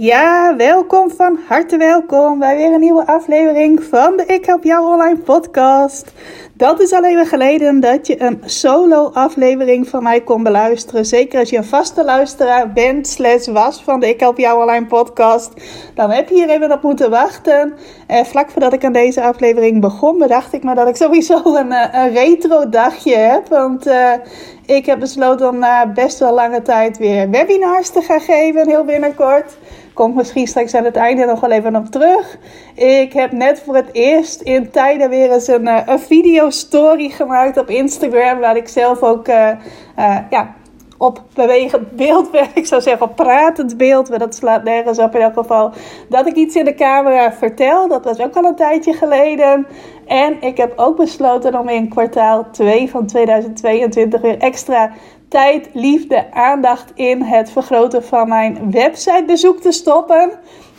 Ja, welkom van harte welkom bij weer een nieuwe aflevering van de Ik Help Jou Online podcast. Dat is al even geleden dat je een solo aflevering van mij kon beluisteren. Zeker als je een vaste luisteraar bent, slash was van de Ik Help Jou Online podcast. Dan heb je hier even op moeten wachten. En vlak voordat ik aan deze aflevering begon, bedacht ik me dat ik sowieso een, eh, retro dagje heb. Want uh, ik heb besloten om na best wel lange tijd weer webinars te gaan geven, heel binnenkort komt misschien straks aan het einde nog wel even op terug. Ik heb net voor het eerst in tijden weer eens een, uh, een video story gemaakt op Instagram. Waar ik zelf ook uh, uh, ja, op bewegend beeld ben. Ik zou zeggen op pratend beeld. Maar dat slaat nergens op in elk geval. Dat ik iets in de camera vertel. Dat was ook al een tijdje geleden. En ik heb ook besloten om in kwartaal 2 van 2022 weer extra tijd, liefde, aandacht in het vergroten van mijn websitebezoek te stoppen.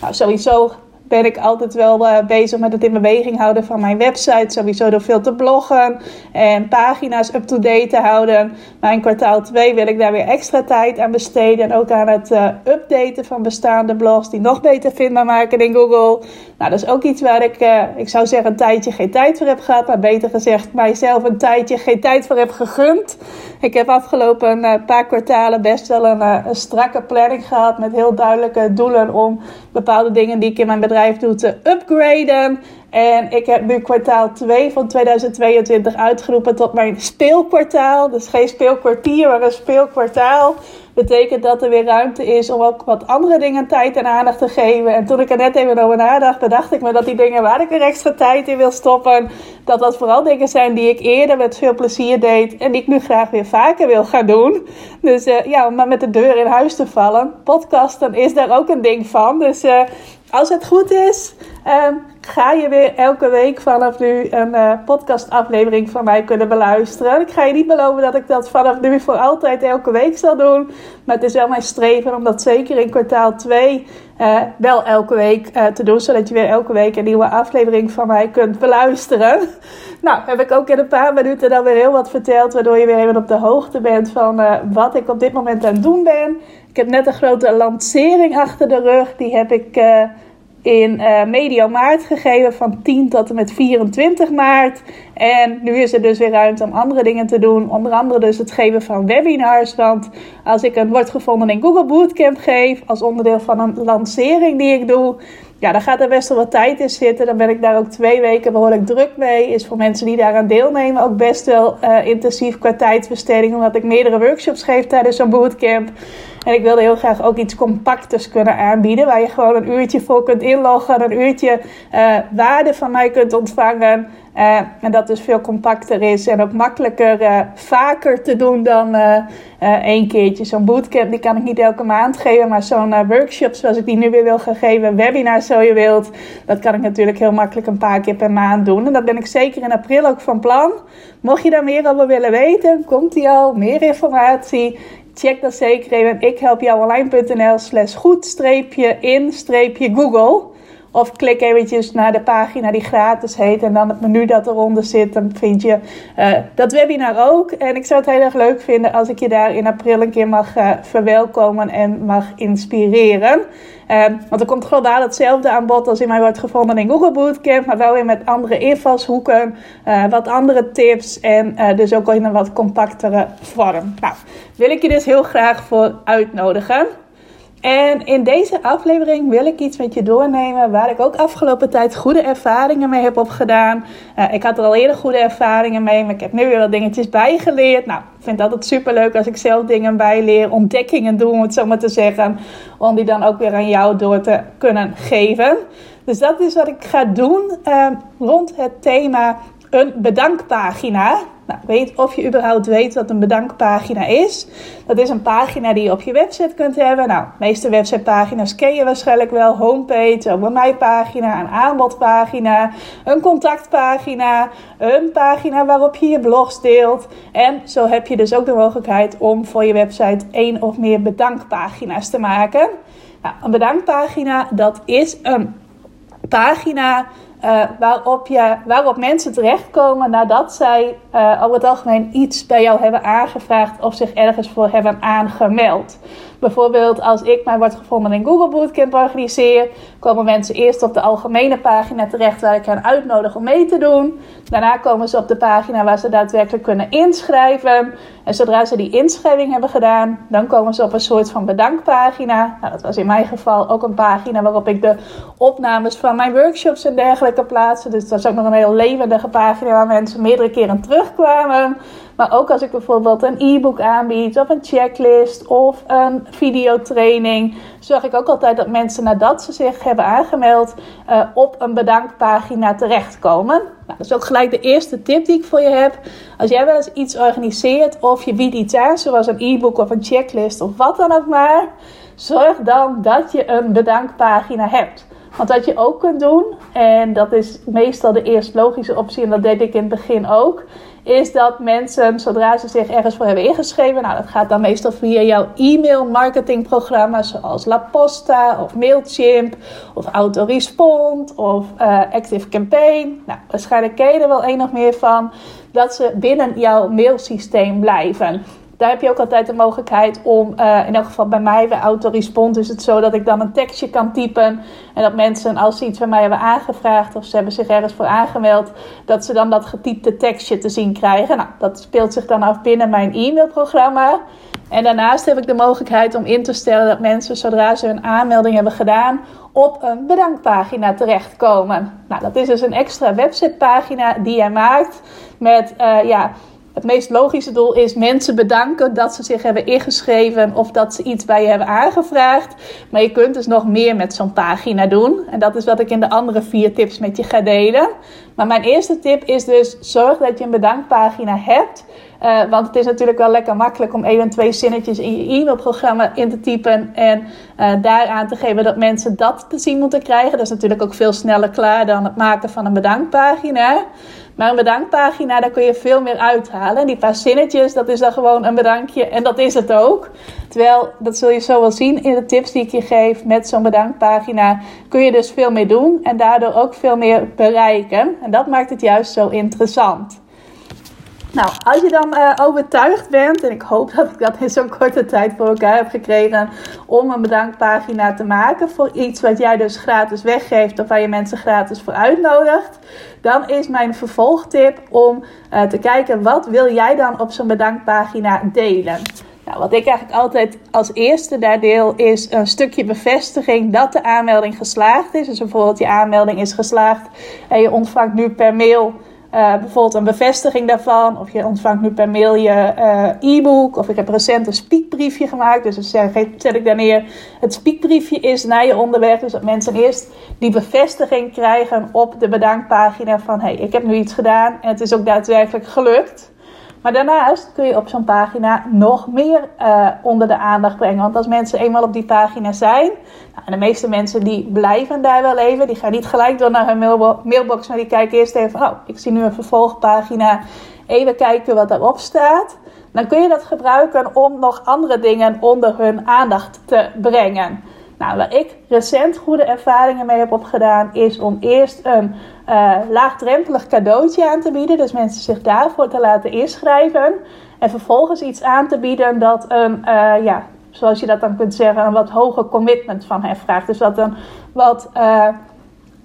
Nou, sowieso ben ik altijd wel uh, bezig met het in beweging houden van mijn website. Sowieso door veel te bloggen en pagina's up-to-date te houden. Maar in kwartaal 2 wil ik daar weer extra tijd aan besteden. En ook aan het uh, updaten van bestaande blogs die nog beter vindbaar maken in Google. Nou, dat is ook iets waar ik, uh, ik zou zeggen, een tijdje geen tijd voor heb gehad. Maar beter gezegd, mijzelf een tijdje geen tijd voor heb gegund. Ik heb afgelopen paar kwartalen best wel een, een, strakke planning gehad. Met heel duidelijke doelen om bepaalde dingen die ik in mijn bedrijf doe te upgraden. En ik heb nu kwartaal 2 van 2022 uitgeroepen tot mijn speelkwartaal. Dus geen speelkwartier, maar een speelkwartaal betekent dat er weer ruimte is om ook wat andere dingen tijd en aandacht te geven. En toen ik er net even over nadacht, bedacht ik me dat die dingen waar ik er extra tijd in wil stoppen, dat dat vooral dingen zijn die ik eerder met veel plezier deed en die ik nu graag weer vaker wil gaan doen. Dus uh, ja, om maar met de deur in huis te vallen. Podcasten is daar ook een ding van. Dus uh, als het goed is, uh, ga je weer elke week vanaf nu een uh, podcastaflevering van mij kunnen beluisteren. Ik ga je niet beloven dat ik dat vanaf nu voor altijd elke week zal doen. Maar het is wel mijn streven om dat zeker in kwartaal 2 uh, wel elke week uh, te doen. Zodat je weer elke week een nieuwe aflevering van mij kunt beluisteren. Nou, heb ik ook in een paar minuten dan weer heel wat verteld. Waardoor je weer even op de hoogte bent van wat ik op dit moment aan het doen ben. Ik heb net een grote lancering achter de rug. Die heb ik in uh, medio maart gegeven van 10 tot en met 24 maart. En nu is er dus weer ruimte om andere dingen te doen. Onder andere dus het geven van webinars. Want als ik een wordt gevonden in Google Bootcamp geef als onderdeel van een lancering die ik doe ja, dan gaat er best wel wat tijd in zitten. Dan ben ik daar ook twee weken behoorlijk druk mee. Is voor mensen die daaraan deelnemen ook best wel uh, intensief qua tijdsbesteding. Omdat ik meerdere workshops geef tijdens zo'n bootcamp. En ik wilde heel graag ook iets compacters kunnen aanbieden. Waar je gewoon een uurtje voor kunt inloggen. Een uurtje uh, waarde van mij kunt ontvangen. Uh, en dat dus veel compacter is en ook makkelijker uh, vaker te doen dan uh, één keertje. Zo'n bootcamp die kan ik niet elke maand geven, maar zo'n workshop zoals ik die nu weer wil gaan geven, webinar zo je wilt, dat kan ik natuurlijk heel makkelijk een paar keer per maand doen. En dat ben ik zeker in april ook van plan. Mocht je daar meer over willen weten, komt die al, meer informatie. Check dat zeker even. Ik help jou online.nl slash goed streepje in streepje Google. Of klik eventjes naar de pagina die gratis heet en dan het menu dat eronder zit. Dan vind je uh, dat webinar ook. En ik zou het heel erg leuk vinden als ik je daar in april een keer mag uh, verwelkomen en mag inspireren. Uh, want er komt globaal hetzelfde aan bod als in mij wordt gevonden in Google Bootcamp. Maar wel weer met andere invalshoeken, wat andere tips en dus ook in een wat compactere vorm. Nou, wil ik je dus heel graag voor uitnodigen. En in deze aflevering wil ik iets met je doornemen waar ik ook afgelopen tijd goede ervaringen mee heb opgedaan. Uh, ik had er al eerder goede ervaringen mee, maar ik heb nu weer wat dingetjes bijgeleerd. Nou, ik vind het altijd super leuk als ik zelf dingen bijleer, ontdekkingen doe, om het zo maar te zeggen. Om die dan ook weer aan jou door te kunnen geven. Dus dat is wat ik ga doen uh, rond het thema een bedankpagina. Nou, weet of je überhaupt weet wat een bedankpagina is. Dat is een pagina die je op je website kunt hebben. Nou, de meeste websitepagina's ken je waarschijnlijk wel. Homepage, over mij pagina, een aanbodpagina, een contactpagina, een pagina waarop je je blogs deelt. En zo heb je dus ook de mogelijkheid om voor je website één of meer bedankpagina's te maken. Nou, een bedankpagina, dat is een pagina uh, waarop, mensen terechtkomen nadat zij uh, over het algemeen iets bij jou hebben aangevraagd of zich ergens voor hebben aangemeld. Bijvoorbeeld als ik mij wordt gevonden in Google Bootcamp organiseer, komen mensen eerst op de algemene pagina terecht waar ik hen uitnodig om mee te doen. Daarna komen ze op de pagina waar ze daadwerkelijk kunnen inschrijven. En zodra ze die inschrijving hebben gedaan, dan komen ze op een soort van bedankpagina. Nou, dat was in mijn geval ook een pagina waarop ik de opnames van mijn workshops en dergelijke plaatste. Dus dat was ook nog een heel levendige pagina waar mensen meerdere keren terugkwamen. Maar ook als ik bijvoorbeeld een e-book aanbied, of een checklist, of een videotraining, zorg ik ook altijd dat mensen nadat ze zich hebben aangemeld uh, op een bedankpagina terechtkomen. Nou, dat is ook gelijk de eerste tip die ik voor je heb. Als jij wel eens iets organiseert of je biedt iets aan, zoals een e-book of een checklist of wat dan ook maar, zorg dan dat je een bedankpagina hebt. Want wat je ook kunt doen, en dat is meestal de eerst logische optie, en dat deed ik in het begin ook, is dat mensen, zodra ze zich ergens voor hebben ingeschreven, nou dat gaat dan meestal via jouw e-mail marketingprogramma, zoals La Posta of Mailchimp of Autorespond of uh, Active Campaign. Nou, waarschijnlijk ken je er wel een of meer van, dat ze binnen jouw mailsysteem blijven daar heb je ook altijd de mogelijkheid om, uh, in elk geval bij mij, bij Autorespond is het zo dat ik dan een tekstje kan typen. En dat mensen, als ze iets bij mij hebben aangevraagd of ze hebben zich ergens voor aangemeld, dat ze dan dat getypte tekstje te zien krijgen. Nou, dat speelt zich dan af binnen mijn e-mailprogramma. En daarnaast heb ik de mogelijkheid om in te stellen dat mensen, zodra ze hun aanmelding hebben gedaan, op een bedankpagina terechtkomen. Nou, dat is dus een extra websitepagina die jij maakt met, uh, ja het meest logische doel is mensen bedanken dat ze zich hebben ingeschreven of dat ze iets bij je hebben aangevraagd. Maar je kunt dus nog meer met zo'n pagina doen. En dat is wat ik in de andere vier tips met je ga delen. Maar mijn eerste tip is dus zorg dat je een bedankpagina hebt. Uh, want het is natuurlijk wel lekker makkelijk om één en twee zinnetjes in je e-mailprogramma in te typen. En uh, daaraan te geven dat mensen dat te zien moeten krijgen. Dat is natuurlijk ook veel sneller klaar dan het maken van een bedankpagina. Maar een bedankpagina, daar kun je veel meer uithalen. En die paar zinnetjes, dat is dan gewoon een bedankje. En dat is het ook. Terwijl, dat zul je zo wel zien in de tips die ik je geef met zo'n bedankpagina. Kun je dus veel meer doen en daardoor ook veel meer bereiken. En dat maakt het juist zo interessant. Nou, als je dan uh, overtuigd bent, en ik hoop dat ik dat in zo'n korte tijd voor elkaar heb gekregen, om een bedankpagina te maken voor iets wat jij dus gratis weggeeft of waar je mensen gratis voor uitnodigt, dan is mijn vervolgtip om uh, te kijken wat wil jij dan op zo'n bedankpagina delen. Nou, wat ik eigenlijk altijd als eerste daar deel is een stukje bevestiging dat de aanmelding geslaagd is. Dus bijvoorbeeld je aanmelding is geslaagd en je ontvangt nu per mail uh, bijvoorbeeld een bevestiging daarvan. Of je ontvangt nu per mail je uh, e-book. Of ik heb recent een speakbriefje gemaakt. Dus dan zet ik daar neer. Het speakbriefje is naar je onderweg. Dus dat mensen eerst die bevestiging krijgen op de bedankpagina. Van hey, ik heb nu iets gedaan. En het is ook daadwerkelijk gelukt. Maar daarnaast kun je op zo'n pagina nog meer uh, onder de aandacht brengen. Want als mensen eenmaal op die pagina zijn, nou, en de meeste mensen die blijven daar wel even, die gaan niet gelijk door naar hun mailbox, maar die kijken eerst even, oh, ik zie nu een vervolgpagina, even kijken wat daarop staat. Dan kun je dat gebruiken om nog andere dingen onder hun aandacht te brengen. Nou, waar ik recent goede ervaringen mee heb opgedaan, is om eerst een uh, laagdrempelig cadeautje aan te bieden. Dus mensen zich daarvoor te laten inschrijven. En vervolgens iets aan te bieden dat een, uh, ja, zoals je dat dan kunt zeggen, een wat hoger commitment van hen vraagt. Dus dat een wat uh,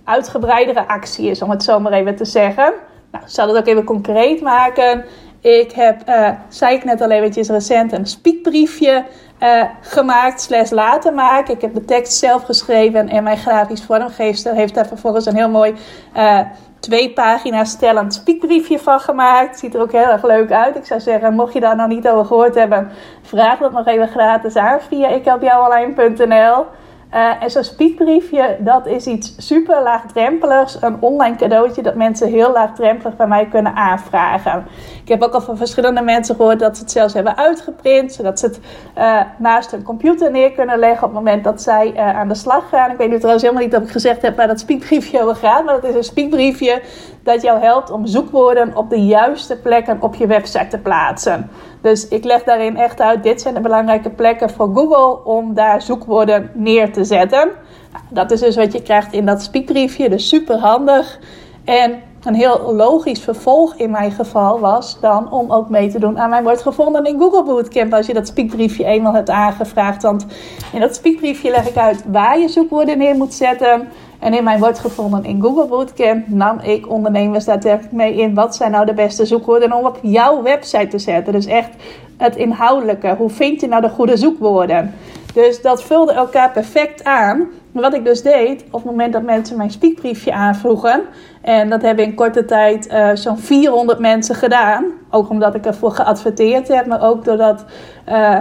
uitgebreidere actie is, om het zo maar even te zeggen. Nou, ik zal het ook even concreet maken. Ik heb, zei ik net al eventjes recent, een speakbriefje uh, gemaakt, slash laten maken. Ik heb de tekst zelf geschreven en mijn grafisch vormgeefster heeft daar vervolgens een heel mooi uh, twee pagina's stellend speakbriefje van gemaakt. Ziet er ook heel erg leuk uit. Ik zou zeggen, mocht je daar nog niet over gehoord hebben, vraag dat nog even gratis aan via ikhelpjouwonline.nl. Uh, en zo'n speakbriefje, dat is iets super laagdrempeligs. Een online cadeautje dat mensen heel laagdrempelig bij mij kunnen aanvragen. Ik heb ook al van verschillende mensen gehoord dat ze het zelfs hebben uitgeprint. Zodat ze het uh, naast hun computer neer kunnen leggen op het moment dat zij uh, aan de slag gaan. Ik weet nu trouwens helemaal niet dat ik gezegd heb waar dat speakbriefje over gaat. Maar dat is een speakbriefje dat jou helpt om zoekwoorden op de juiste plekken op je website te plaatsen. Dus ik leg daarin echt uit, dit zijn de belangrijke plekken voor Google om daar zoekwoorden neer te zetten. Nou, dat is dus wat je krijgt in dat speakbriefje, dus super handig. En een heel logisch vervolg in mijn geval was dan om ook mee te doen aan mijn wordt gevonden in Google Bootcamp als je dat speakbriefje eenmaal hebt aangevraagd. Want in dat speakbriefje leg ik uit waar je zoekwoorden neer moet zetten. En in mijn wordt gevonden in Google Bootcamp nam ik ondernemers daadwerkelijk mee in wat zijn nou de beste zoekwoorden om op jouw website te zetten. Dus echt het inhoudelijke. Hoe vind je nou de goede zoekwoorden? Dus dat vulde elkaar perfect aan. Wat ik dus deed, op het moment dat mensen mijn speakbriefje aanvroegen, en dat hebben in korte tijd uh, zo'n 400 mensen gedaan, ook omdat ik ervoor geadverteerd heb, maar ook doordat, uh,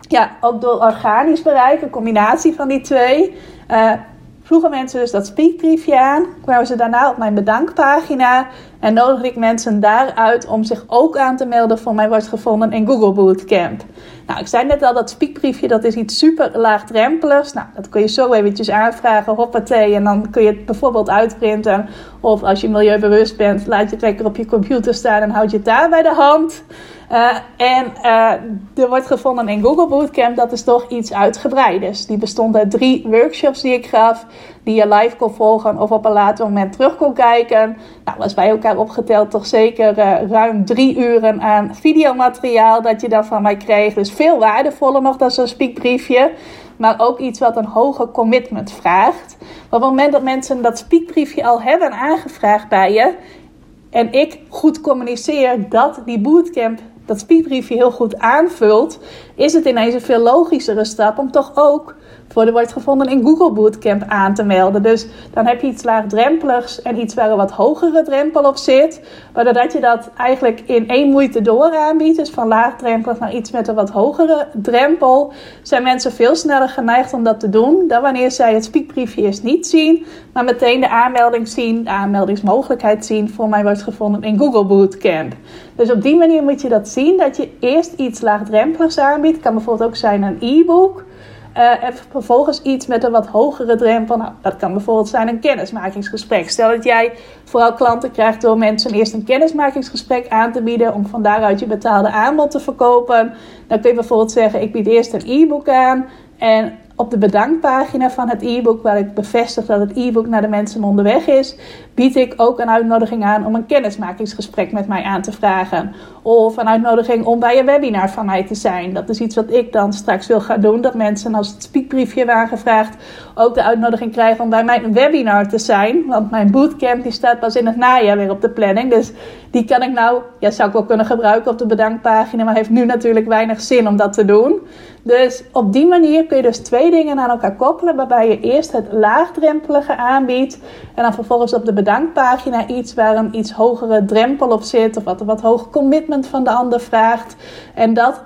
ja, ook door organisch bereik, een combinatie van die twee, uh, vroegen mensen dus dat speakbriefje aan, kwamen ze daarna op mijn bedankpagina en nodigde ik mensen daaruit om zich ook aan te melden voor mij wordt gevonden in Google Bootcamp. Nou, ik zei net al, dat speakbriefje dat is iets super laagdrempeligs. Nou, dat kun je zo eventjes aanvragen, hoppatee, en dan kun je het bijvoorbeeld uitprinten. Of als je milieubewust bent, laat je het lekker op je computer staan en houd je het daar bij de hand. Uh, en uh, er wordt gevonden in Google Bootcamp, dat is toch iets uitgebreiders. Die bestond uit drie workshops die ik gaf, die je live kon volgen of op een later moment terug kon kijken. Nou, was bij elkaar opgeteld toch zeker uh, ruim drie uren aan videomateriaal dat je dan van mij kreeg. Dus veel waardevoller nog dan zo'n speakbriefje. Maar ook iets wat een hoger commitment vraagt. op het moment dat mensen dat speakbriefje al hebben aangevraagd bij je, en ik goed communiceer dat die bootcamp dat speedbriefje heel goed aanvult, is het ineens een veel logischere stap om toch ook voor de wordt gevonden in Google Bootcamp aan te melden. Dus dan heb je iets laagdrempeligs en iets waar een wat hogere drempel op zit. Waardoor dat je dat eigenlijk in één moeite door aanbiedt. Dus van laagdrempelig naar iets met een wat hogere drempel. Zijn mensen veel sneller geneigd om dat te doen dan wanneer zij het speakbriefje eerst niet zien. Maar meteen de aanmelding zien, de aanmeldingsmogelijkheid zien voor mij wordt gevonden in Google Bootcamp. Dus op die manier moet je dat zien. Dat je eerst iets laagdrempeligs aanbiedt. Het kan bijvoorbeeld ook zijn een e-book. Uh, en vervolgens iets met een wat hogere drempel. Nou, dat kan bijvoorbeeld zijn een kennismakingsgesprek. Stel dat jij vooral klanten krijgt door mensen eerst een kennismakingsgesprek aan te bieden. om van daaruit je betaalde aanbod te verkopen. Dan kun je bijvoorbeeld zeggen: ik bied eerst een e-book aan. En op de bedankpagina van het e-book, waar ik bevestig dat het e-book naar de mensen onderweg is, bied ik ook een uitnodiging aan om een kennismakingsgesprek met mij aan te vragen. Of een uitnodiging om bij een webinar van mij te zijn. Dat is iets wat ik dan straks wil gaan doen. Dat mensen als het speakbriefje hebben aangevraagd ook de uitnodiging krijgen om bij mijn webinar te zijn. Want mijn bootcamp die staat pas in het najaar weer op de planning. Dus die kan ik nou, ja zou ik wel kunnen gebruiken op de bedankpagina. Maar heeft nu natuurlijk weinig zin om dat te doen. Dus op die manier kun je dus twee dingen aan elkaar koppelen. Waarbij je eerst het laagdrempelige aanbiedt. En dan vervolgens op de bedankpagina iets waar een iets hogere drempel op zit. Of wat een wat hoger commitment van de ander vraagt. En dat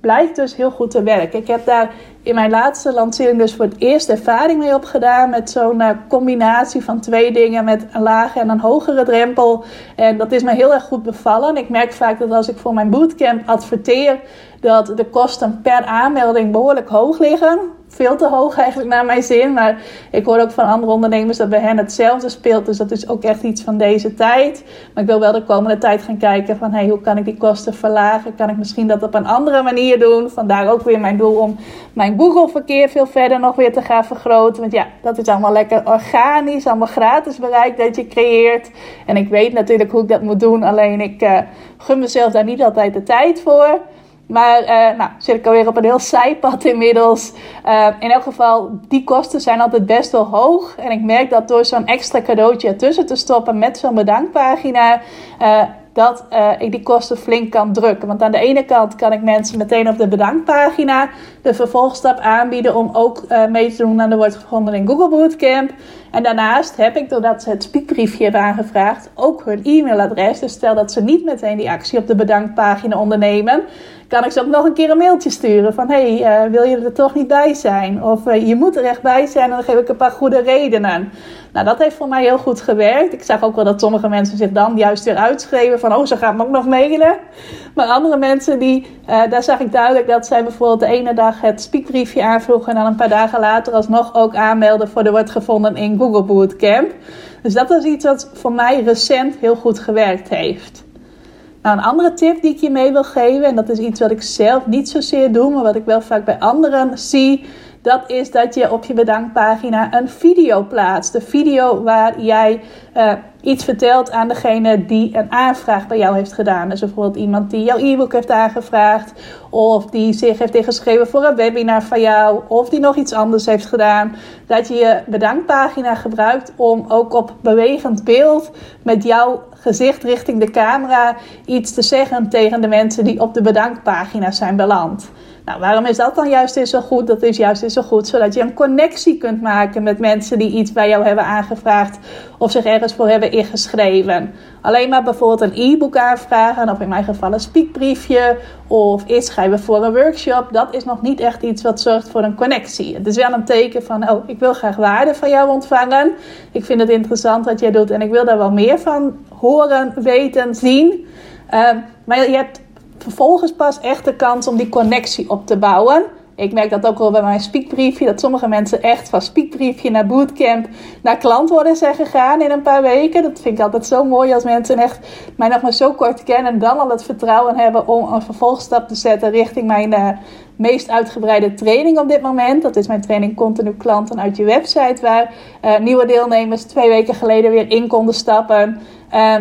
blijkt dus heel goed te werken. Ik heb daar in mijn laatste lancering dus voor het eerst ervaring mee opgedaan. Met zo'n uh, combinatie van twee dingen. Met een lage en een hogere drempel. En dat is me heel erg goed bevallen. Ik merk vaak dat als ik voor mijn bootcamp adverteer. Dat de kosten per aanmelding behoorlijk hoog liggen veel te hoog eigenlijk naar mijn zin. Maar ik hoor ook van andere ondernemers dat bij hen hetzelfde speelt. Dus dat is ook echt iets van deze tijd. Maar ik wil wel de komende tijd gaan kijken van hey, hoe kan ik die kosten verlagen? Kan ik misschien dat op een andere manier doen? Vandaar ook weer mijn doel om mijn Google verkeer veel verder nog weer te gaan vergroten. Want ja, dat is allemaal lekker organisch, allemaal gratis bereik dat je creëert. En ik weet natuurlijk hoe ik dat moet doen. Alleen ik uh, gun mezelf daar niet altijd de tijd voor. Maar uh, nou, zit ik alweer op een heel zijpad inmiddels. Uh, in elk geval, die kosten zijn altijd best wel hoog. En ik merk dat door zo'n extra cadeautje ertussen te stoppen met zo'n bedankpagina... Uh, dat ik die kosten flink kan drukken. Want aan de ene kant kan ik mensen meteen op de bedankpagina de vervolgstap aanbieden om ook mee te doen aan de wordt gevonden in Google Bootcamp. En daarnaast heb ik, doordat ze het speakbriefje hebben aangevraagd, ook hun e-mailadres. Dus stel dat ze niet meteen die actie op de bedankpagina ondernemen, kan ik ze ook nog een keer een mailtje sturen van hey, uh, wil je er toch niet bij zijn? Of uh, je moet er echt bij zijn en dan geef ik een paar goede redenen. Nou, dat heeft voor mij heel goed gewerkt. Ik zag ook wel dat sommige mensen zich dan juist weer uitschreven van oh, ze gaan me ook nog mailen. Maar andere mensen, die, uh, daar zag ik duidelijk dat zij bijvoorbeeld de ene dag het speakbriefje aanvroegen en dan een paar dagen later alsnog ook aanmelden voor de wordt gevonden in Google Bootcamp. Dus dat is iets wat voor mij recent heel goed gewerkt heeft. Nou, een andere tip die ik je mee wil geven, en dat is iets wat ik zelf niet zozeer doe, maar wat ik wel vaak bij anderen zie, dat is dat je op je bedankpagina een video plaatst. De video waar jij uh, iets vertelt aan degene die een aanvraag bij jou heeft gedaan. Dus bijvoorbeeld iemand die jouw e-book heeft aangevraagd, of die zich heeft ingeschreven voor een webinar van jou, of die nog iets anders heeft gedaan. Dat je je bedankpagina gebruikt om ook op bewegend beeld met jouw gezicht richting de camera iets te zeggen tegen de mensen die op de bedankpagina zijn beland. Nou, waarom is dat dan juist eens zo goed? Dat is juist eens zo goed zodat je een connectie kunt maken met mensen die iets bij jou hebben aangevraagd of zich ergens voor hebben ingeschreven. Alleen maar bijvoorbeeld een e-book aanvragen, of in mijn geval een speakbriefje, of inschrijven voor een workshop, dat is nog niet echt iets wat zorgt voor een connectie. Het is wel een teken van, oh, ik wil graag waarde van jou ontvangen. Ik vind het interessant wat jij doet en ik wil daar wel meer van horen, weten, zien. Uh, maar je hebt vervolgens pas echt de kans om die connectie op te bouwen. Ik merk dat ook wel bij mijn speakbriefje, dat sommige mensen echt van speakbriefje naar bootcamp naar klant worden zijn gegaan in een paar weken. Dat vind ik altijd zo mooi als mensen echt mij nog maar zo kort kennen en dan al het vertrouwen hebben om een vervolgstap te zetten richting mijn uh, meest uitgebreide training op dit moment. Dat is mijn training Continu Klanten uit je website, waar uh, nieuwe deelnemers twee weken geleden weer in konden stappen. Uh,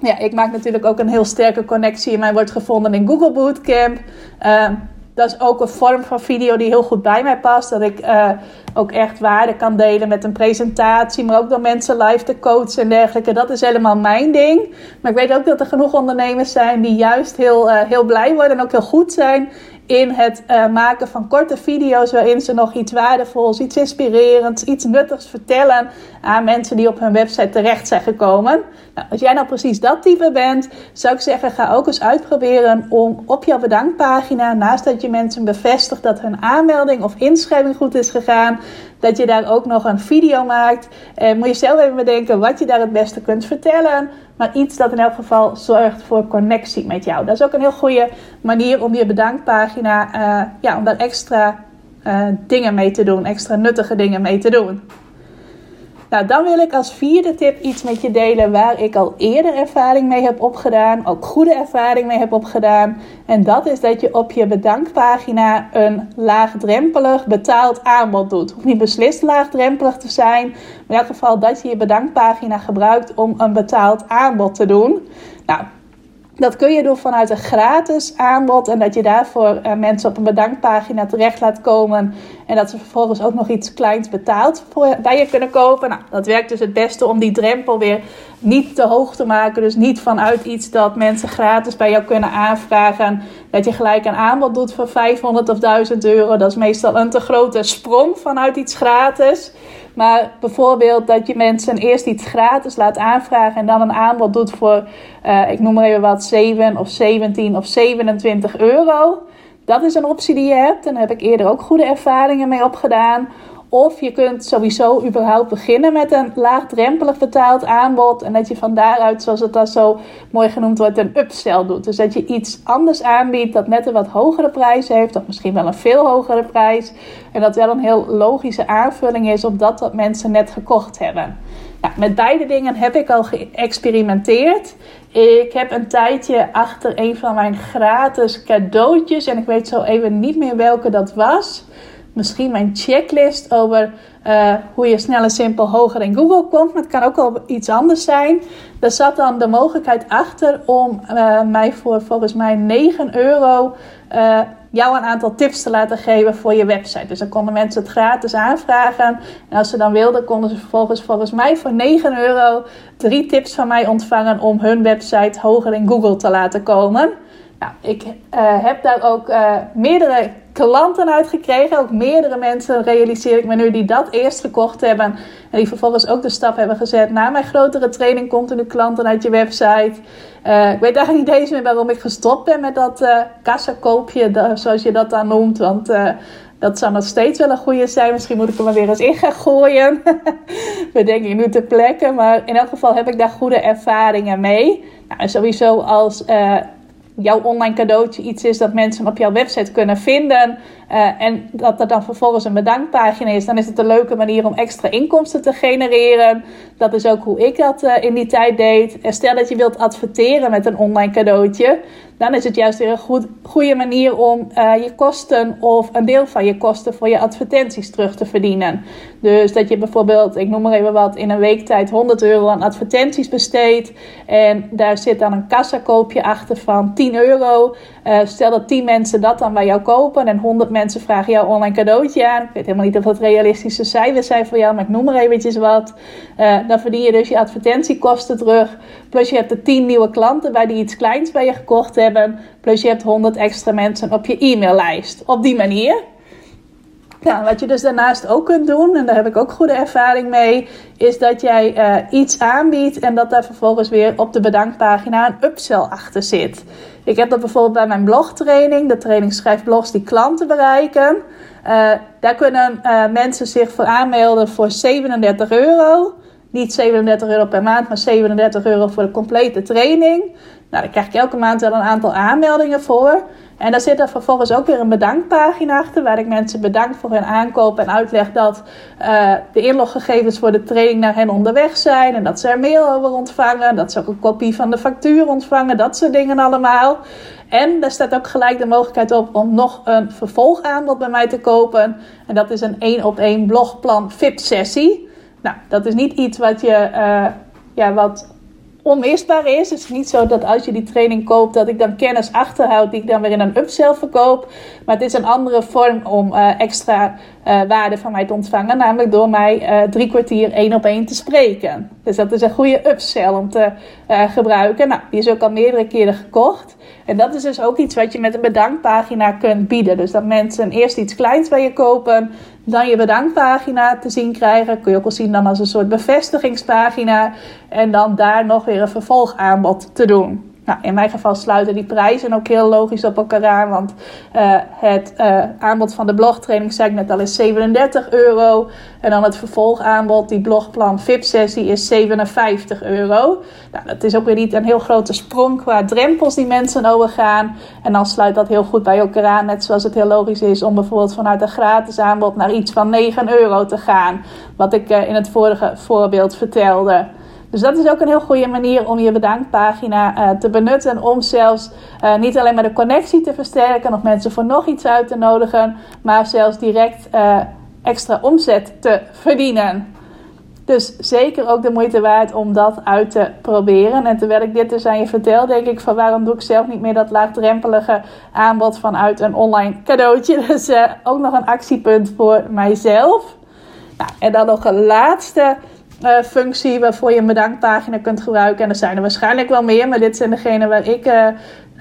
ja, ik maak natuurlijk ook een heel sterke connectie. in Mij wordt gevonden in Google Bootcamp. Uh, dat is ook een vorm van video die heel goed bij mij past. Dat ik uh, ook echt waarde kan delen met een presentatie, maar ook door mensen live te coachen en dergelijke. Dat is helemaal mijn ding. Maar ik weet ook dat er genoeg ondernemers zijn die juist heel, uh, heel blij worden en ook heel goed zijn in het uh, maken van korte video's waarin ze nog iets waardevols, iets inspirerends, iets nuttigs vertellen aan mensen die op hun website terecht zijn gekomen. Nou, als jij nou precies dat type bent, zou ik zeggen: ga ook eens uitproberen om op jouw bedankpagina, naast dat je mensen bevestigt dat hun aanmelding of inschrijving goed is gegaan, dat je daar ook nog een video maakt. En moet je zelf even bedenken wat je daar het beste kunt vertellen. Maar iets dat in elk geval zorgt voor connectie met jou. Dat is ook een heel goede manier om je bedankpagina, uh, ja, om daar extra uh, dingen mee te doen. Extra nuttige dingen mee te doen. Nou, dan wil ik als vierde tip iets met je delen waar ik al eerder ervaring mee heb opgedaan, ook goede ervaring mee heb opgedaan. En dat is dat je op je bedankpagina een laagdrempelig betaald aanbod doet. Hoeft niet beslist laagdrempelig te zijn, maar in elk geval dat je je bedankpagina gebruikt om een betaald aanbod te doen. Nou, dat kun je doen vanuit een gratis aanbod en dat je daarvoor uh, mensen op een bedankpagina terecht laat komen en dat ze vervolgens ook nog iets kleins betaald bij je kunnen kopen. Nou, dat werkt dus het beste om die drempel weer niet te hoog te maken. Dus niet vanuit iets dat mensen gratis bij jou kunnen aanvragen. Dat je gelijk een aanbod doet voor 500 of 1000 euro. Dat is meestal een te grote sprong vanuit iets gratis. Maar bijvoorbeeld dat je mensen eerst iets gratis laat aanvragen en dan een aanbod doet voor, uh, ik noem maar even wat, 7 of 17 of 27 euro. Dat is een optie die je hebt. En daar heb ik eerder ook goede ervaringen mee opgedaan. Of je kunt sowieso überhaupt beginnen met een laagdrempelig betaald aanbod. En dat je van daaruit, zoals het dan zo mooi genoemd wordt, een upsell doet. Dus dat je iets anders aanbiedt dat net een wat hogere prijs heeft. Of misschien wel een veel hogere prijs. En dat wel een heel logische aanvulling is op dat wat mensen net gekocht hebben. Nou, met beide dingen heb ik al geëxperimenteerd. Ik heb een tijdje achter een van mijn gratis cadeautjes. En ik weet zo even niet meer welke dat was misschien mijn checklist over uh, hoe je snel en simpel hoger in Google komt. Maar het kan ook wel iets anders zijn. Daar zat dan de mogelijkheid achter om uh, mij voor volgens mij 9 euro uh, jou een aantal tips te laten geven voor je website. Dus dan konden mensen het gratis aanvragen. En als ze dan wilden, konden ze vervolgens volgens mij voor 9 euro drie tips van mij ontvangen om hun website hoger in Google te laten komen. Nou, ik heb daar ook meerdere klanten uitgekregen. Ook meerdere mensen realiseer ik me nu die dat eerst gekocht hebben. En die vervolgens ook de stap hebben gezet. Na mijn grotere training komt er nu klanten uit je website. Uh, ik weet eigenlijk niet eens meer waarom ik gestopt ben met dat uh, kassakoopje, zoals je dat dan noemt. Want dat zou nog steeds wel een goede zijn. Misschien moet ik er maar weer eens in gaan gooien. Bedenk ik nu ter plekke. Maar in elk geval heb ik daar goede ervaringen mee. Nou, sowieso als jouw online cadeautje iets is dat mensen op jouw website kunnen vinden. Uh, en dat er dan vervolgens een bedankpagina is, dan is het een leuke manier om extra inkomsten te genereren. Dat is ook hoe ik dat uh, in die tijd deed. En stel dat je wilt adverteren met een online cadeautje, dan is het juist weer een goed, goede manier om uh, je kosten of een deel van je kosten voor je advertenties terug te verdienen. Dus dat je bijvoorbeeld, ik noem maar even wat, in een week tijd 100 euro aan advertenties besteedt. En daar zit dan een kassakoopje achter van 10 euro. stel dat 10 mensen dat dan bij jou kopen en 100 mensen vragen jou online cadeautje aan. Ik weet helemaal niet of dat realistische cijfers zijn voor jou, maar ik noem maar eventjes wat. Uh, dan verdien je dus je advertentiekosten terug. Plus je hebt er 10 nieuwe klanten bij die iets kleins bij je gekocht hebben. Plus je hebt 100 extra mensen op je e-maillijst. Op die manier. Nou, wat je dus daarnaast ook kunt doen, en daar heb ik ook goede ervaring mee, is dat jij uh, iets aanbiedt en dat daar vervolgens weer op de bedankpagina een upsell achter zit. Ik heb dat bijvoorbeeld bij mijn blogtraining, de training schrijft blogs die klanten bereiken. Uh, daar kunnen uh, mensen zich voor aanmelden voor 37 euro. Niet 37 euro per maand, maar 37 euro voor de complete training. Nou, daar krijg ik elke maand wel een aantal aanmeldingen voor. En daar zit er vervolgens ook weer een bedankpagina achter, waar ik mensen bedank voor hun aankoop en uitleg dat uh, de inloggegevens voor de training naar hen onderweg zijn en dat ze er mail over ontvangen, dat ze ook een kopie van de factuur ontvangen, dat soort dingen allemaal. En daar staat ook gelijk de mogelijkheid op om nog een vervolgaanbod bij mij te kopen. En dat is een één op één blogplan VIP sessie. Nou, dat is niet iets wat je, uh, ja, wat onmisbaar is. Het is niet zo dat als je die training koopt, dat ik dan kennis achterhoud die ik dan weer in een upsell verkoop. Maar het is een andere vorm om uh, extra uh, waarde van mij te ontvangen. Namelijk door mij uh, drie kwartier één op één te spreken. Dus dat is een goede upsell om te gebruiken. Nou, die is ook al meerdere keren gekocht. En dat is dus ook iets wat je met een bedankpagina kunt bieden. Dus dat mensen eerst iets kleins bij je kopen, dan je bedankpagina te zien krijgen. Kun je ook wel zien dan als een soort bevestigingspagina. En dan daar nog weer een vervolgaanbod te doen. Nou, in mijn geval sluiten die prijzen ook heel logisch op elkaar aan. Want uh, het uh, aanbod van de blogtraining, zei ik net al, is 37 euro. En dan het vervolgaanbod, die blogplan VIP-sessie, is 57 euro. Nou, dat is ook weer niet een heel grote sprong qua drempels die mensen overgaan. En dan sluit dat heel goed bij elkaar aan. Net zoals het heel logisch is om bijvoorbeeld vanuit een gratis aanbod naar iets van 9 euro te gaan. Wat ik uh, in het vorige voorbeeld vertelde. Dus dat is ook een heel goede manier om je bedankpagina uh, te benutten. Om zelfs uh, niet alleen maar de connectie te versterken of mensen voor nog iets uit te nodigen, maar zelfs direct uh, extra omzet te verdienen. Dus zeker ook de moeite waard om dat uit te proberen. En terwijl ik dit dus aan je vertel, denk ik van waarom doe ik zelf niet meer dat laagdrempelige aanbod vanuit een online cadeautje. Dus ook nog een actiepunt voor mijzelf. Nou, en dan nog een laatste uh, functie waarvoor je een bedankpagina kunt gebruiken. En er zijn er waarschijnlijk wel meer, maar dit zijn degene waar ik uh,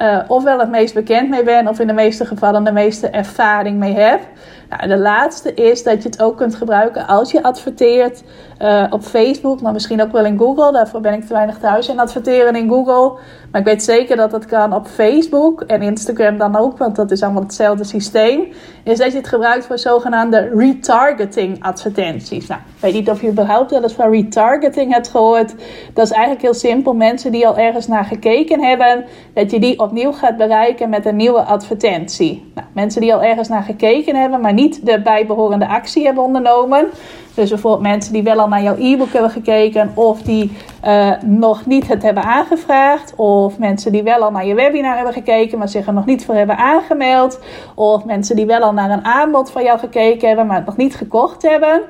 uh, ofwel het meest bekend mee ben, of in de meeste gevallen de meeste ervaring mee heb. Nou, de laatste is dat je het ook kunt gebruiken als je adverteert uh, op Facebook, maar misschien ook wel in Google. Daarvoor ben ik te weinig thuis in adverteren in Google. Maar ik weet zeker dat dat kan op Facebook en Instagram dan ook, want dat is allemaal hetzelfde systeem. Is dat je het gebruikt voor zogenaamde retargeting advertenties. Nou, ik weet niet of je überhaupt wel eens van retargeting hebt gehoord. Dat is eigenlijk heel simpel. Mensen die al ergens naar gekeken hebben, dat je die opnieuw gaat bereiken met een nieuwe advertentie. Nou, mensen die al ergens naar gekeken hebben, maar niet de bijbehorende actie hebben ondernomen. Dus bijvoorbeeld mensen die wel al naar jouw e-book hebben gekeken of die uh, nog niet het hebben aangevraagd. Of mensen die wel al naar je webinar hebben gekeken, maar zich er nog niet voor hebben aangemeld. Of mensen die wel al naar een aanbod van jou gekeken hebben, maar nog niet gekocht hebben.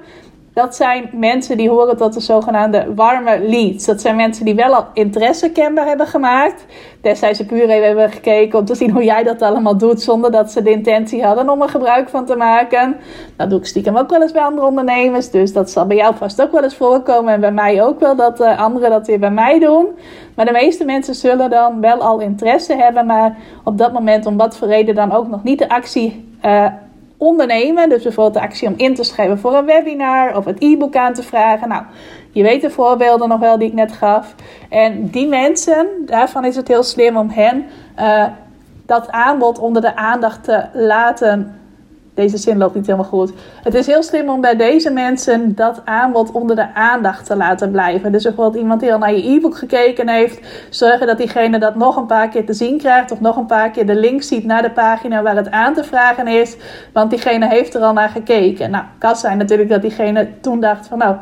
Dat zijn mensen die horen tot de zogenaamde warme leads. Dat zijn mensen die wel al interesse kenbaar hebben gemaakt. Destijds puur even hebben gekeken om te zien hoe jij dat allemaal doet. Zonder dat ze de intentie hadden om er gebruik van te maken. Dat doe ik stiekem ook wel eens bij andere ondernemers. Dus dat zal bij jou vast ook wel eens voorkomen. En bij mij ook wel dat uh, anderen dat weer bij mij doen. Maar de meeste mensen zullen dan wel al interesse hebben. Maar op dat moment om wat voor reden dan ook nog niet de actie uh, ondernemen. Dus bijvoorbeeld de actie om in te schrijven voor een webinar of het e-book aan te vragen. Nou, je weet de voorbeelden nog wel die ik net gaf. En die mensen, daarvan is het heel slim om hen uh, dat aanbod onder de aandacht te laten deze zin loopt niet helemaal goed. Het is heel slim om bij deze mensen dat aanbod onder de aandacht te laten blijven. Dus bijvoorbeeld iemand die al naar je e-book gekeken heeft, zorgen dat diegene dat nog een paar keer te zien krijgt. Of nog een paar keer de link ziet naar de pagina waar het aan te vragen is. Want diegene heeft er al naar gekeken. Nou, kan zijn natuurlijk dat diegene toen dacht van nou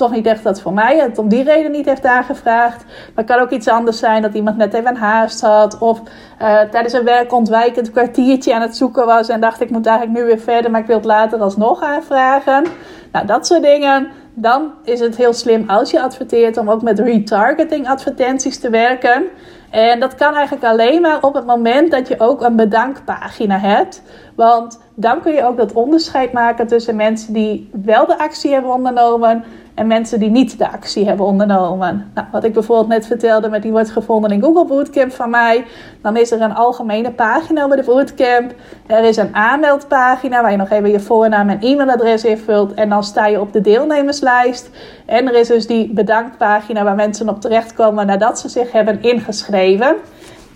toch niet echt dat voor mij. Het om die reden niet heeft aangevraagd. Maar kan ook iets anders zijn dat iemand net even haast had. Of uh, tijdens een werkontwijkend kwartiertje aan het zoeken was. En dacht ik moet eigenlijk nu weer verder, maar ik wil het later alsnog aanvragen. Nou, dat soort dingen. Dan is het heel slim als je adverteert om ook met retargeting advertenties te werken. En dat kan eigenlijk alleen maar op het moment dat je ook een bedankpagina hebt. Want dan kun je ook dat onderscheid maken tussen mensen die wel de actie hebben ondernomen en mensen die niet de actie hebben ondernomen. Nou, wat ik bijvoorbeeld net vertelde met die wordt gevonden in Google Bootcamp van mij. Dan is er een algemene pagina over de Bootcamp. Er is een aanmeldpagina waar je nog even je voornaam en e-mailadres invult. En dan sta je op de deelnemerslijst. En er is dus die bedankpagina waar mensen op terechtkomen nadat ze zich hebben ingeschreven.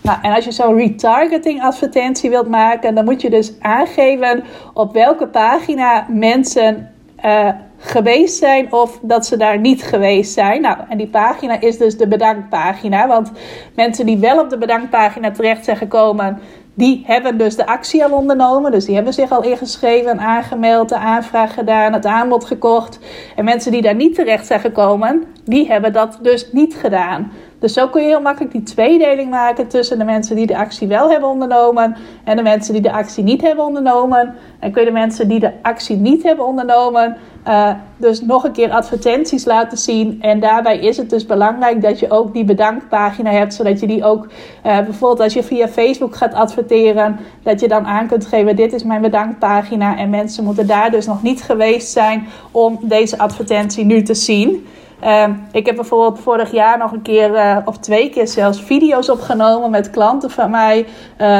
Nou, en als je zo'n retargeting advertentie wilt maken, dan moet je dus aangeven op welke pagina mensen uh, geweest zijn of dat ze daar niet geweest zijn. Nou, en die pagina is dus de bedankpagina. Want mensen die wel op de bedankpagina terecht zijn gekomen, die hebben dus de actie al ondernomen. Dus die hebben zich al ingeschreven, aangemeld, de aanvraag gedaan, het aanbod gekocht. En mensen die daar niet terecht zijn gekomen, die hebben dat dus niet gedaan. Dus zo kun je heel makkelijk die tweedeling maken tussen de mensen die de actie wel hebben ondernomen en de mensen die de actie niet hebben ondernomen. En kun je de mensen die de actie niet hebben ondernomen, uh, dus nog een keer advertenties laten zien. En daarbij is het dus belangrijk dat je ook die bedankpagina hebt, zodat je die ook uh, bijvoorbeeld als je via Facebook gaat adverteren, dat je dan aan kunt geven: dit is mijn bedankpagina. En mensen moeten daar dus nog niet geweest zijn om deze advertentie nu te zien. Uh, ik heb bijvoorbeeld vorig jaar nog een keer, uh, of twee keer zelfs, video's opgenomen met klanten van mij. Uh,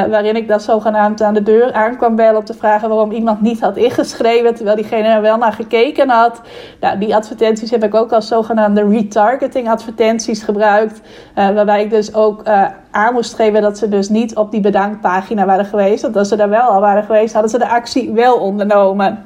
waarin ik dat zogenaamd aan de deur aan kwam bellen om te vragen waarom iemand niet had ingeschreven. Terwijl diegene er wel naar gekeken had. Nou, die advertenties heb ik ook als zogenaamde retargeting advertenties gebruikt. Uh, waarbij ik dus ook aan moest geven dat ze dus niet op die bedankpagina waren geweest. Want als ze daar wel al waren geweest, hadden ze de actie wel ondernomen.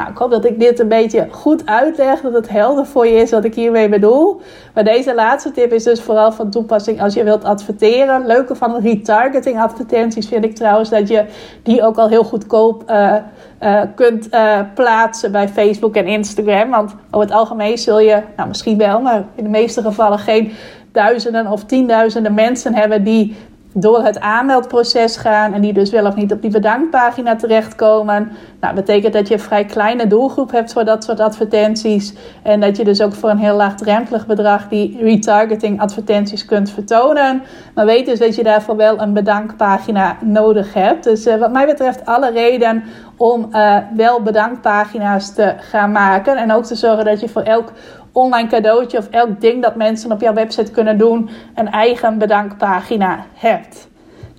Nou, ik hoop dat ik dit een beetje goed uitleg, dat het helder voor je is wat ik hiermee bedoel. Maar deze laatste tip is dus vooral van toepassing als je wilt adverteren. Leuke van retargeting advertenties vind ik trouwens dat je die ook al heel goedkoop uh, uh, kunt uh, plaatsen bij Facebook en Instagram. Want over het algemeen zul je, nou misschien wel, maar in de meeste gevallen geen duizenden of tienduizenden mensen hebben die door het aanmeldproces gaan en die dus wel of niet op die bedankpagina terechtkomen. Nou, betekent dat je een vrij kleine doelgroep hebt voor dat soort advertenties. En dat je dus ook voor een heel laagdrempelig bedrag die retargeting advertenties kunt vertonen. Maar weet dus dat je daarvoor wel een bedankpagina nodig hebt. Dus uh, wat mij betreft alle reden om uh, wel bedankpagina's te gaan maken. En ook te zorgen dat je voor elk online cadeautje of elk ding dat mensen op jouw website kunnen doen, een eigen bedankpagina hebt.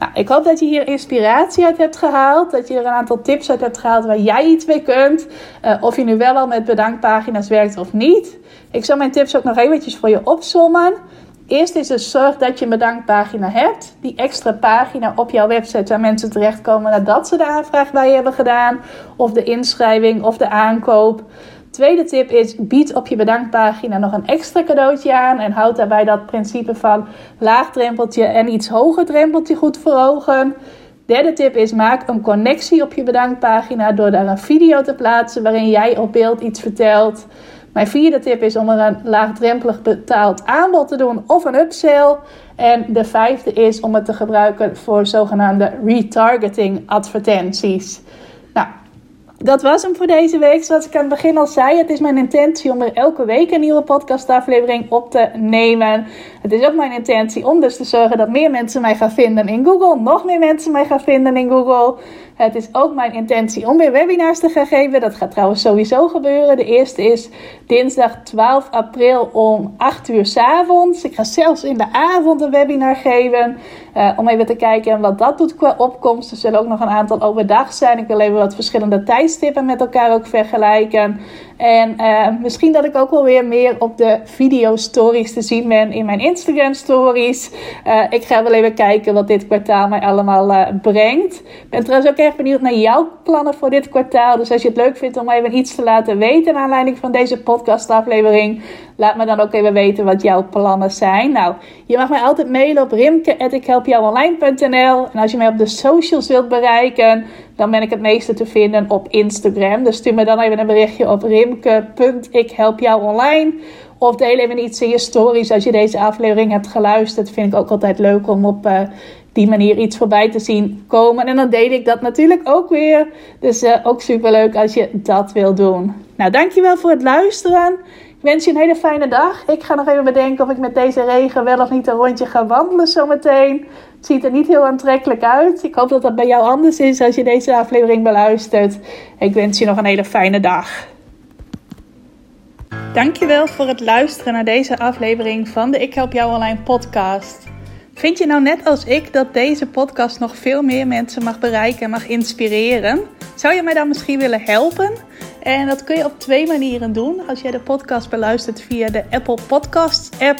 Nou, ik hoop dat je hier inspiratie uit hebt gehaald. Dat je er een aantal tips uit hebt gehaald waar jij iets mee kunt. Uh, of je nu wel al met bedankpagina's werkt of niet. Ik zal mijn tips ook nog eventjes voor je opzommen. Eerst is dus zorg dat je een bedankpagina hebt. Die extra pagina op jouw website waar mensen terechtkomen nadat ze de aanvraag bij je hebben gedaan. Of de inschrijving of de aankoop. Tweede tip is: bied op je bedankpagina nog een extra cadeautje aan. En houd daarbij dat principe van laag drempeltje en iets hoger drempeltje goed voor ogen. Derde tip is: maak een connectie op je bedankpagina door daar een video te plaatsen waarin jij op beeld iets vertelt. Mijn vierde tip is om er een laagdrempelig betaald aanbod te doen of een upsell. En de vijfde is om het te gebruiken voor zogenaamde retargeting advertenties. Dat was hem voor deze week. Zoals ik aan het begin al zei, het is mijn intentie om er elke week een nieuwe podcastaflevering op te nemen. Het is ook mijn intentie om dus te zorgen dat meer mensen mij gaan vinden in Google. Nog meer mensen mij gaan vinden in Google. Het is ook mijn intentie om weer webinars te gaan geven. Dat gaat trouwens sowieso gebeuren. De eerste is dinsdag 12 april om 8 uur s avonds. Ik ga zelfs in de avond een webinar geven. Uh, om even te kijken wat dat doet qua opkomst. Er zullen ook nog een aantal overdag zijn. Ik wil even wat verschillende tijdstippen met elkaar ook vergelijken. En uh, misschien dat ik ook wel weer meer op de video stories te zien ben in mijn Instagram stories. Uh, ik ga wel even kijken wat dit kwartaal mij allemaal brengt. Ik ben trouwens ook erg benieuwd naar jouw plannen voor dit kwartaal. Dus als je het leuk vindt om even iets te laten weten naar aanleiding van deze podcastaflevering, laat me dan ook even weten wat jouw plannen zijn. Nou, je mag mij altijd mailen op rimke.ikhelpjouonline.nl En als je mij op de socials wilt bereiken, dan ben ik het meeste te vinden op Instagram. Dus stuur me dan even een berichtje op rimke.ikhelpjouonline. Of deel even iets in je stories als je deze aflevering hebt geluisterd. Vind ik ook altijd leuk om op uh, die manier iets voorbij te zien komen. En dan deel ik dat natuurlijk ook weer. Dus uh, ook super leuk als je dat wil doen. Nou, dankjewel voor het luisteren. Ik wens je een hele fijne dag. Ik ga nog even bedenken of ik met deze regen wel of niet een rondje ga wandelen zometeen. Het ziet er niet heel aantrekkelijk uit. Ik hoop dat dat bij jou anders is als je deze aflevering beluistert. Ik wens je nog een hele fijne dag. Dankjewel voor het luisteren naar deze aflevering van de Ik Help Jou Online podcast. Vind je nou net als ik dat deze podcast nog veel meer mensen mag bereiken en mag inspireren? Zou je mij dan misschien willen helpen? En dat kun je op twee manieren doen. Als jij de podcast beluistert via de Apple Podcasts app